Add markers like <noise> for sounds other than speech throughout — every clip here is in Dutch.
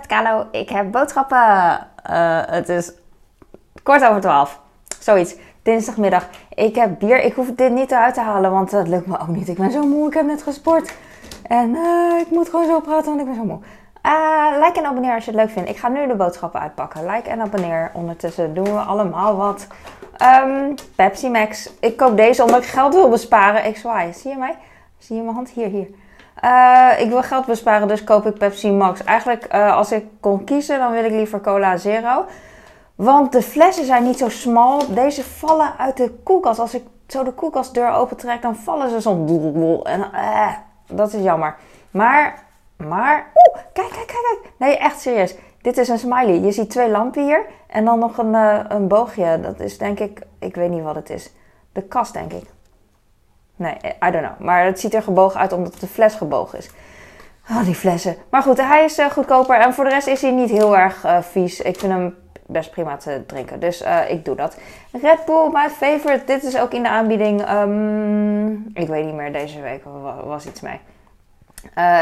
met Kalo. Ik heb boodschappen. Uh, het is kort over twaalf. Zoiets. Dinsdagmiddag. Ik heb bier. Ik hoef dit niet eruit te halen, want dat lukt me ook niet. Ik ben zo moe. Ik heb net gesport. En uh, ik moet gewoon zo praten, want ik ben zo moe. Uh, like en abonneer als je het leuk vindt. Ik ga nu de boodschappen uitpakken. Like en abonneer. Ondertussen doen we allemaal wat. Um, Pepsi Max. Ik koop deze omdat ik geld wil besparen. Ik zwaai. Zie je mij? Zie je mijn hand? Hier, hier. Uh, ik wil geld besparen, dus koop ik Pepsi Max. Eigenlijk, uh, als ik kon kiezen, dan wil ik liever Cola Zero. Want de flessen zijn niet zo smal. Deze vallen uit de koelkast. Als ik zo de koelkastdeur opentrek, dan vallen ze zo. En uh, dat is jammer. Maar, maar. Oeh, kijk, kijk, kijk, kijk. Nee, echt serieus. Dit is een smiley. Je ziet twee lampen hier. En dan nog een, een boogje. Dat is denk ik, ik weet niet wat het is. De kast, denk ik. Nee, I don't know. Maar het ziet er gebogen uit omdat de fles gebogen is. Oh, die flessen. Maar goed, hij is uh, goedkoper. En voor de rest is hij niet heel erg uh, vies. Ik vind hem best prima te drinken. Dus uh, ik doe dat. Red Bull, my favorite. Dit is ook in de aanbieding. Um, ik weet niet meer, deze week was iets mee.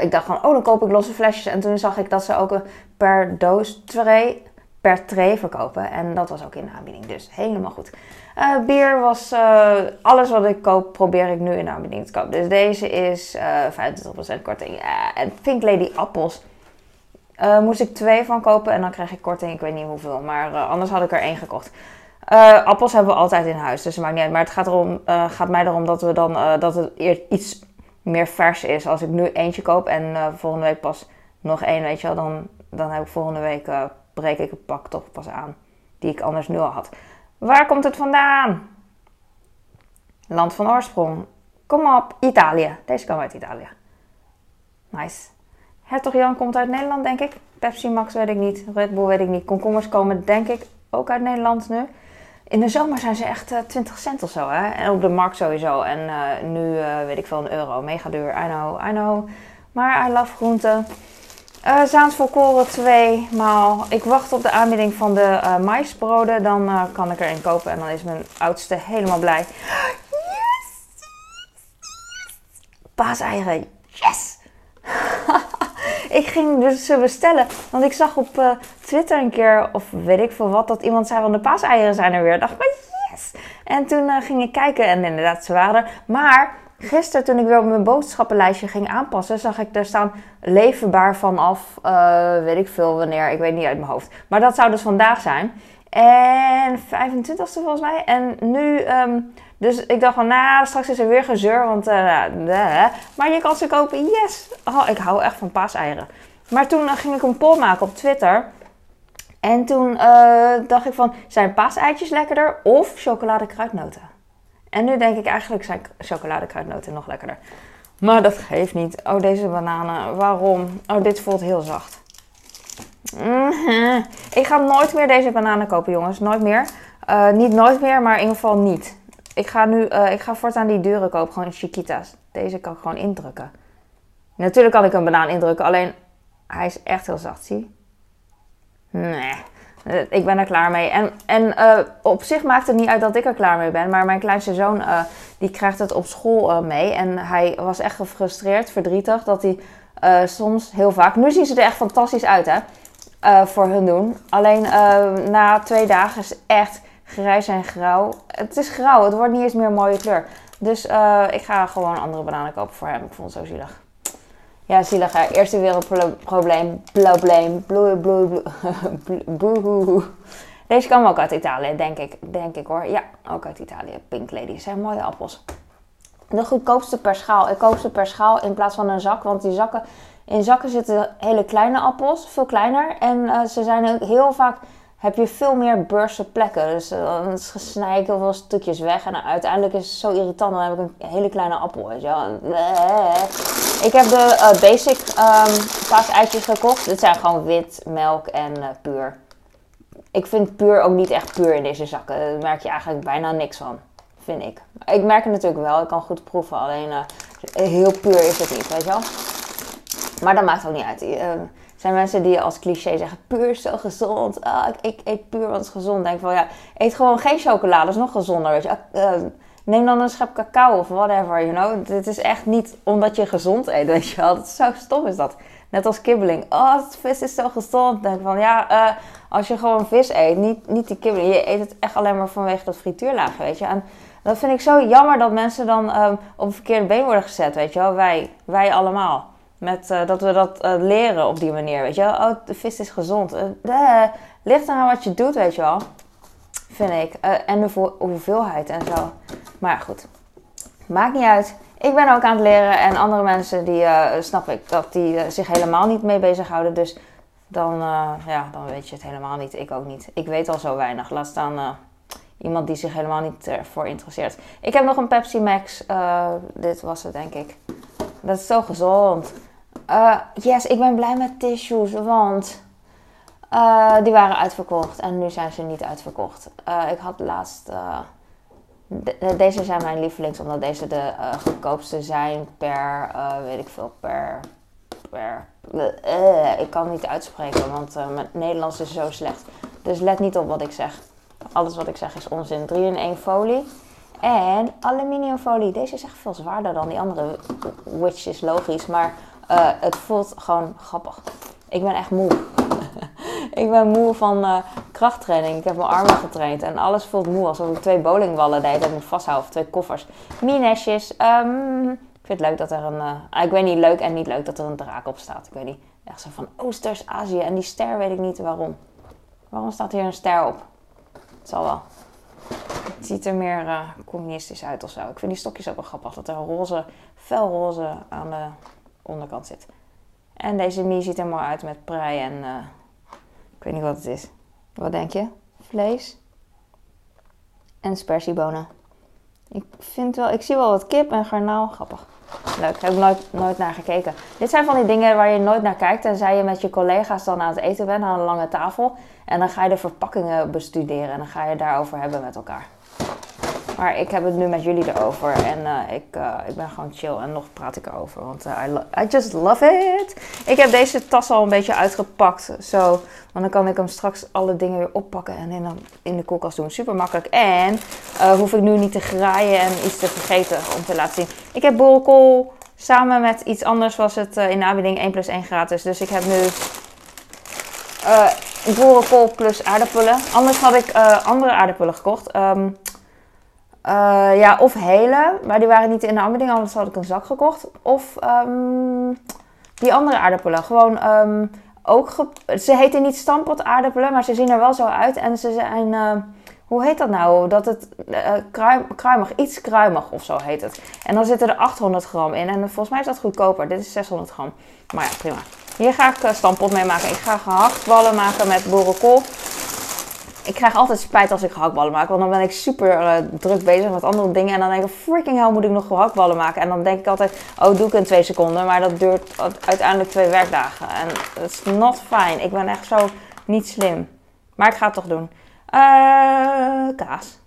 ik dacht van, oh, dan koop ik losse flesjes. En toen zag ik dat ze ook per doos tray, per tray verkopen. En dat was ook in de aanbieding. Dus helemaal goed. Uh, bier was uh, alles wat ik koop, probeer ik nu in de aanbieding te kopen. Dus deze is uh, 25% korting. en Pink Lady appels. moest ik twee van kopen en dan krijg ik korting. Ik weet niet hoeveel, maar anders had ik er één gekocht. appels hebben we altijd in huis, dus het maakt niet uit. Maar het gaat, erom, gaat mij erom dat, we dan, dat het iets meer vers is. Als ik nu eentje koop en volgende week pas nog één, weet je wel, dan, dan heb ik volgende week breek ik het pak toch pas aan. Die ik anders nu al had. Waar komt het vandaan? Land van oorsprong. Kom op, Italië. Deze kwam uit Italië. Nice. Hertog Jan komt uit Nederland, denk ik. Pepsi Max weet ik niet. Red Bull weet ik niet. Komkommers komen, denk ik, ook uit Nederland nu. In de zomer zijn ze echt uh, eh, 20 cent of zo, hè? En op de markt sowieso. En uh, nu uh, weet ik veel een euro. Mega duur. I know, I know. Maar I love groenten. Uh, Zaans volkoren 2 maal. Ik wacht op de aanbieding van de uh, maisbroden. Dan uh, kan ik er een kopen en dan is mijn oudste helemaal blij. Yes! Paaseieren. Yes! <laughs> ik ging dus ze bestellen. Want ik zag op Twitter een keer, of weet ik veel wat, dat iemand zei van de paaseieren zijn er weer. Ik dacht, maar yes! En toen ging ik kijken en inderdaad, ze waren er. Maar Gisteren, toen ik weer op mijn boodschappenlijstje ging aanpassen, zag ik daar staan leverbaar vanaf, uh, weet ik veel wanneer, ik weet niet uit mijn hoofd. Maar dat zou dus vandaag zijn. En 25e volgens mij. En nu, um, dus ik dacht van, nou, straks is er weer gezeur, want, uh, maar je kan ze kopen, yes! Oh, ik hou echt van paaseieren. Maar toen uh, ging ik een poll maken op Twitter. En toen dacht ik van, zijn paaseitjes lekkerder of chocolade kruidnoten? En nu denk ik eigenlijk zijn chocoladekruidnoten nog lekkerder. Maar dat geeft niet. Oh, deze bananen. Waarom? Oh, dit voelt heel zacht. Mhm. Ik ga nooit meer deze bananen kopen, jongens. Nooit meer. Uh, niet nooit meer, maar in ieder geval niet. Ik ga nu, uh, ik ga voortaan die dure kopen. Gewoon Chiquita's. Deze kan ik gewoon indrukken. Natuurlijk kan ik een banaan indrukken. Alleen, hij is echt heel zacht, zie Nee. Eh, ik ben er klaar mee. En, en uh, op zich maakt het niet uit dat ik er klaar mee ben. Maar mijn kleinste zoon, uh, die krijgt het op school mee. En hij was echt gefrustreerd, verdrietig. Dat hij soms heel vaak... Nu zien ze er echt fantastisch uit, hè. voor hun doen. Alleen na twee dagen is echt grijs en grauw. Het is grauw. Het wordt niet eens meer een mooie kleur. Dus ik ga gewoon andere bananen kopen voor hem. Ik vond het zo zielig. Ja, zielig. Eerste wereldprobleem. Probleem. Bloe, bloe, bloe. <laughs> Deze kwam ook uit Italië, denk ik. Denk ik hoor. Ja, ook uit Italië. Pink Lady. zijn mooie appels. De goedkoopste per schaal. Ik koop ze per schaal in plaats van een zak. Want die zakken, in zakken zitten hele kleine appels. Veel kleiner. En uh, ze zijn heel vaak heb je veel meer beurse plekken. Dus uh, dan snij ik heel veel stukjes weg. En uiteindelijk is het zo irritant. Dan heb ik een hele kleine appel. Weet je wel. Ik heb de uh, basic um, paaseitjes gekocht. Dit zijn gewoon wit, melk en puur. Ik vind puur ook niet echt puur in deze zakken. Daar merk je eigenlijk bijna niks van. Vind ik. Ik merk het natuurlijk wel. Ik kan goed proeven. Alleen heel puur is het niet, weet je wel. Maar dat maakt ook niet uit. Zijn mensen die als cliché zeggen: puur zo gezond. Ah, ik, ik, eet puur, want het is gezond. Denk van ja, eet gewoon geen chocolade, dat is nog gezonder. Weet je. Uh, neem dan een schep cacao of whatever, you know. Dit is echt niet omdat je gezond eet, weet je wel. Dat is zo stom is dat. Net als kibbeling. Oh, vis is zo gezond. denk van, ja, uh, als je gewoon vis eet, niet, niet die kibbeling. Je eet het echt alleen maar vanwege dat frituurlaag, weet je. En dat vind ik zo jammer dat mensen dan um, op een verkeerde been worden gezet, weet je wel. Wij, wij allemaal. Met, uh, dat we dat uh, leren op die manier, weet je wel. Oh, de vis is gezond. Uh, ligt aan wat je doet, weet je wel. Vind ik. en de hoeveelheid en zo. Maar goed. Maakt niet uit. Ik ben ook aan het leren. En andere mensen, die snap ik, dat die zich helemaal niet mee bezighouden. Dus dan, ja, dan weet je het helemaal niet. Ik ook niet. Ik weet al zo weinig. Laat staan iemand die zich helemaal niet ervoor interesseert. Ik heb nog een Pepsi Max. dit was het, denk ik. Dat is zo gezond. Uh, yes, ik ben blij met tissues, want uh, die waren uitverkocht en nu zijn ze niet uitverkocht. Uh, ik had laatst. De, deze zijn mijn lievelings, omdat deze de goedkoopste zijn per, weet ik veel, per. per ik kan het niet uitspreken, want mijn Nederlands is zo slecht. Dus let niet op wat ik zeg. Alles wat ik zeg is onzin. 3 in 1 folie. En aluminiumfolie. Deze is echt veel zwaarder dan die andere, which is logisch. Maar uh, het voelt gewoon grappig. Ik ben echt moe. <laughs> ik ben moe van uh, krachttraining. Ik heb mijn armen getraind en alles voelt moe. Alsof ik twee bowlingballen de hele tijd moet vasthouden. Of twee koffers. Minesjes. Um, ik vind het leuk dat er een... Uh, ik weet niet leuk en niet leuk dat er een draak op staat. Ik weet niet. Echt zo van Oosters-Azië. En die ster weet ik niet waarom. Waarom staat hier een ster op? Het zal wel. Het ziet er meer communistisch uit of zo. Ik vind die stokjes ook wel grappig. Dat er roze, felroze aan de onderkant zit. En deze mie ziet er mooi uit met prei en uh, ik weet niet wat het is. Wat denk je? Vlees en spersiebonen. Ik vind wel, ik zie wel wat kip en garnaal. Grappig. Leuk, heb ik nooit, nooit naar gekeken. Dit zijn van die dingen waar je nooit naar kijkt. Tenzij je met je collega's dan aan het eten bent aan een lange tafel. En dan ga je de verpakkingen bestuderen en dan ga je daarover hebben met elkaar. Maar ik heb het nu met jullie erover. En uh, ik, uh, ik ben gewoon chill. En nog praat ik erover. Want uh, I, I, just love it. Ik heb deze tas al een beetje uitgepakt. Zo. Want dan kan ik hem straks alle dingen weer oppakken. En in, in de koelkast doen. Super makkelijk. En hoef ik nu niet te graaien en iets te vergeten om te laten zien. Ik heb boerenkool. Samen met iets anders was het in de aanbieding 1 plus 1 gratis. Dus ik heb nu boerenkool plus aardappelen. Anders had ik andere aardappelen gekocht. Um, uh, ja, of hele, maar die waren niet in de aanbieding, anders had ik een zak gekocht. Of um, die andere aardappelen. Gewoon um, ook. Ze heten niet stampot aardappelen, maar ze zien er wel zo uit. En ze zijn. Uh, hoe heet dat nou? Dat het kruim, kruimig, iets kruimig of zo heet het. En dan zitten er 800 gram in. En volgens mij is dat goedkoper. Dit is 600 gram. Maar ja, prima. Hier ga ik stampot mee maken. Ik ga gehaktballen maken met boerenkool ik krijg altijd spijt als ik gehaktballen maak. Want dan ben ik super uh, druk bezig met andere dingen. En dan denk ik, freaking hell moet ik nog gehaktballen maken. En dan denk ik altijd, oh doe ik in twee seconden. Maar dat duurt uiteindelijk twee werkdagen. En dat is not fine. Ik ben echt zo niet slim. Maar ik ga het toch doen. Uh, kaas.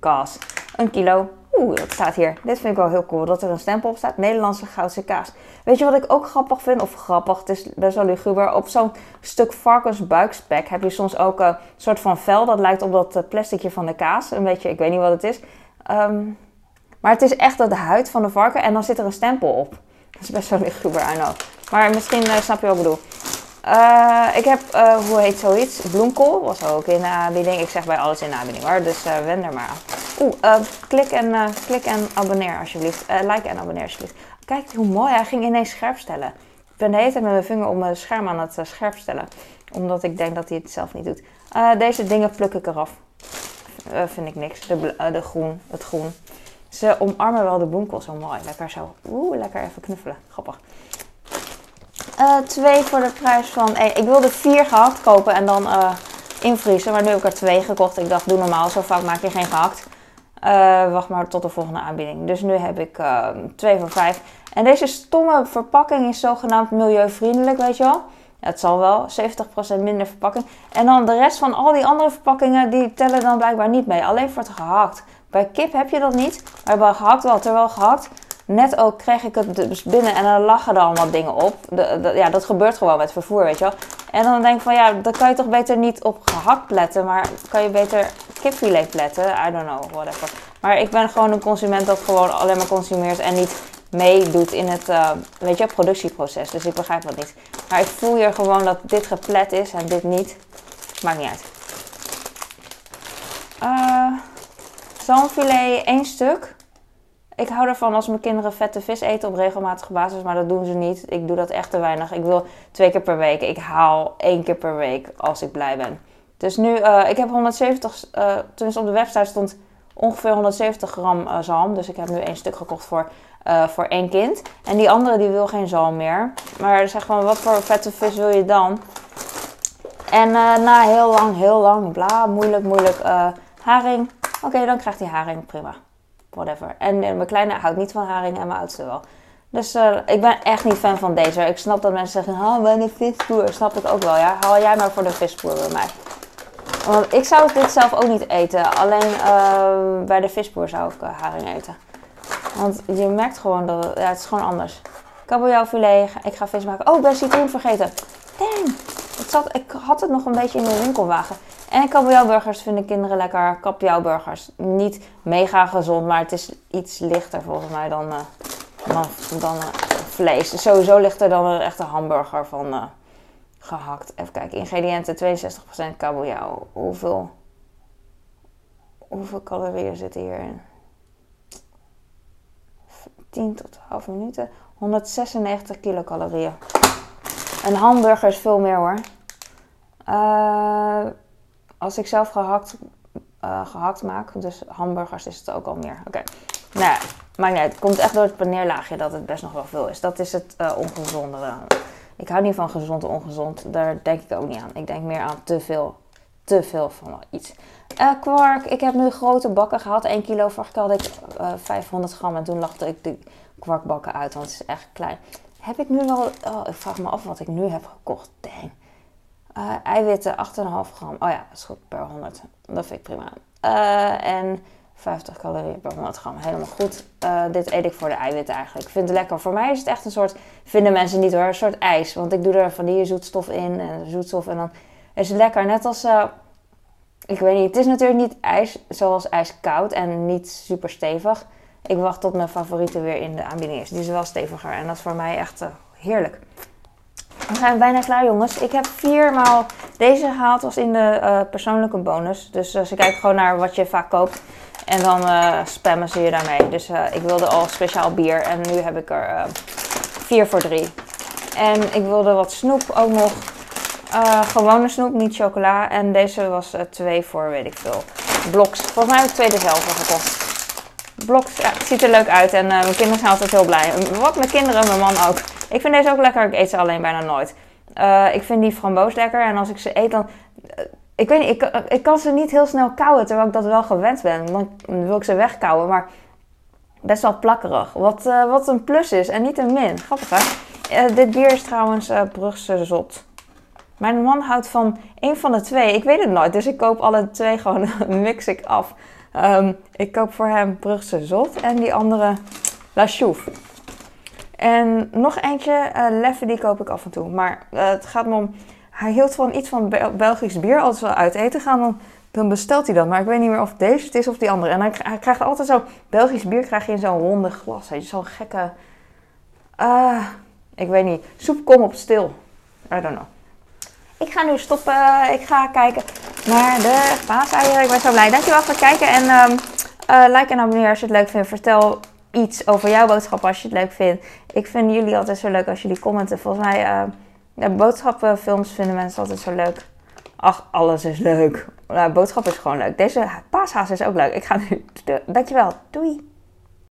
Kaas. Een kilo. Oeh, dat staat hier. Dit vind ik wel heel cool. Dat er een stempel op staat. Nederlandse goudse kaas. Weet je wat ik ook grappig vind? Of grappig, het is best wel luguber. Op zo'n stuk varkensbuikspek heb je soms ook een soort van vel. Dat lijkt op dat eh, plasticje van de kaas. Een beetje, ik weet niet wat het is. Ehm, maar het is echt de huid van de varken. En dan zit er een stempel op. Dat is best wel luguber, I know. Maar misschien uh, snap je wat ik bedoel. Uh, ik heb, hoe heet zoiets? Bloemkool was ook in de aanbieding. Ik zeg bij alles in de aanbieding hoor, dus wend er maar aan. Oeh, klik, en, klik en abonneer alsjeblieft. like en abonneer alsjeblieft. Kijk hoe mooi, hij ging ineens scherp stellen. Ik ben de hele tijd met mijn vinger op mijn scherm aan het scherp stellen. Omdat ik denk dat hij het zelf niet doet. deze dingen pluk ik eraf. vind ik niks. De, de groen, het groen. Ze omarmen wel de bloemkool zo mooi. Lekker zo. Oeh, lekker even knuffelen. Grappig. Twee voor de prijs van één. Ik wilde vier gehakt kopen en dan invriezen. Maar nu heb ik er twee gekocht. Ik dacht, doe normaal. Zo vaak maak je geen gehakt. Uh, wacht maar tot de volgende aanbieding. Dus nu heb ik twee voor vijf. En deze stomme verpakking is zogenaamd milieuvriendelijk, weet je wel. Het zal wel, 70% minder verpakking. En dan de rest van al die andere verpakkingen, die tellen dan blijkbaar niet mee. Alleen voor het gehakt. Bij kip heb je dat niet. Maar bij gehakt wel. Terwijl gehakt net ook kreeg ik het dus binnen en dan lachen er allemaal dingen op. De, ja, dat gebeurt gewoon met vervoer, weet je wel. En dan denk ik van ja, dan kan je toch beter niet op gehakt letten, maar kan je beter kipfilet letten. I don't know, whatever. Maar ik ben gewoon een consument dat gewoon alleen maar consumeert en niet meedoet in het uh, weet je, productieproces. Dus ik begrijp dat niet. Maar ik voel hier gewoon dat dit geplet is en dit niet. Maakt niet uit. Uh, zalmfilet één stuk. Ik hou ervan als mijn kinderen vette vis eten op regelmatige basis, maar dat doen ze niet. Ik doe dat echt te weinig. Ik wil twee keer per week. Ik haal één keer per week als ik blij ben. Dus nu, uh, ik heb 170, uh, toen op de website stond ongeveer 170 gram uh, zalm. Dus ik heb nu één stuk gekocht voor, voor één kind. En die andere die wil geen zalm meer. Maar zeg maar, wat voor vette vis wil je dan? En na heel lang, heel lang, bla, moeilijk, moeilijk, haring. Oké, dan krijgt hij haring, prima whatever. En mijn kleine houdt niet van haring en mijn oudste wel. Dus uh, ik ben echt niet fan van deze. Ik snap dat mensen zeggen, haal bij de visboer. Snap ik ook wel, ja. Haal jij maar voor de visboer bij mij. Want ik zou dit zelf ook niet eten. Alleen uh, bij de visboer zou ik uh, haring eten. Want je merkt gewoon dat het, ja, het is gewoon anders. Kabeljauwfilet, ik ga vis maken. Oh, ik ben citroen vergeten. Dang. Ik had het nog een beetje in de winkelwagen. En kabeljauwburgers vinden kinderen lekker. Kabeljauwburgers. Niet mega gezond, maar het is iets lichter volgens mij dan, uh, dan, dan uh, vlees. Sowieso lichter dan een echte hamburger van uh, gehakt. Even kijken. Ingrediënten 62% kabeljauw. Hoeveel, hoeveel calorieën zitten hierin? 10 tot 12 minuten. 196 kilocalorieën. Een hamburger is veel meer hoor. Uh, als ik zelf gehakt, uh, gehakt maak, dus hamburgers, is het ook al meer. Oké. Nou ja, niet uit. Het komt echt door het paneerlaagje dat het best nog wel veel is. Dat is het uh, ongezonde. Ik hou niet van gezond en ongezond. Daar denk ik ook niet aan. Ik denk meer aan te veel, te veel van iets. Uh, kwark. Ik heb nu grote bakken gehad. 1 kilo. Vorige keer had ik 500 gram. En toen lachte ik de kwarkbakken uit. Want het is echt klein. Heb ik nu wel... Oh, ik vraag me af wat ik nu heb gekocht. Dang. Uh, eiwitten 8,5 gram. Oh ja, dat is goed per 100. Dat vind ik prima. Uh, en 50 calorieën per 100 gram. Helemaal goed. Uh, dit eet ik voor de eiwitten eigenlijk. Ik vind het lekker. Voor mij is het echt een soort, vinden mensen niet hoor, een soort ijs. Want ik doe er vanillezoetstof in en zoetstof. En dan is het lekker. Net als, ik weet niet, het is natuurlijk niet ijs zoals ijs koud en niet super stevig. Ik wacht tot mijn favoriete weer in de aanbieding is. Die is wel steviger en dat is voor mij echt heerlijk. We zijn bijna klaar, jongens. Ik heb viermaal deze gehaald, was in de uh, persoonlijke bonus. Dus uh, ze kijken gewoon naar wat je vaak koopt. En dan uh, spammen ze je daarmee. Dus ik wilde al speciaal bier. En nu heb ik er vier voor drie. En ik wilde wat snoep ook nog. gewone snoep, niet chocola. En deze was twee voor, weet ik veel, bloks. Volgens mij heb ik twee dezelfde gekocht. Bloks, het ziet er leuk uit. En mijn kinderen zijn altijd heel blij. Wat mijn kinderen, mijn man ook. Ik vind deze ook lekker. Ik eet ze alleen bijna nooit. Uh, ik vind die framboos lekker. En als ik ze eet, dan. Uh, ik weet niet, ik, ik kan ze niet heel snel kauwen terwijl ik dat wel gewend ben. Dan wil ik ze wegkauwen, maar best wel plakkerig. Wat, wat een plus is en niet een min. Grappig hè? dit bier is trouwens Brugse Zot. Mijn man houdt van een van de twee. Ik weet het nooit, dus ik koop alle twee gewoon, <laughs> mix ik af. Um, ik koop voor hem Brugse Zot en die andere La Chouffe. En nog eentje, uh, Leffe, die koop ik af en toe. Maar uh, het gaat me om, hij hield van iets van Belgisch bier. Als we uit eten gaan, dan, dan, bestelt hij dat. Maar ik weet niet meer of deze het is of die andere. En hij, hij krijgt altijd zo, Belgisch bier krijg je in zo'n ronde glas. Zo'n gekke, uh, ik weet niet, soep kom op stil. I don't know. Ik ga nu stoppen. Ik ga kijken naar de paaseieren. Ik ben zo blij. Dankjewel voor het kijken. En um, like en abonneer als je het leuk vindt. Vertel iets over jouw boodschap als je het leuk vindt. Ik vind jullie altijd zo leuk als jullie commenten. Volgens mij, uh, boodschappenfilms vinden mensen altijd zo leuk. Ach, alles is leuk. Nou, boodschap is gewoon leuk. Deze paashaas is ook leuk. Ik ga nu. <laughs> Dankjewel. Doei.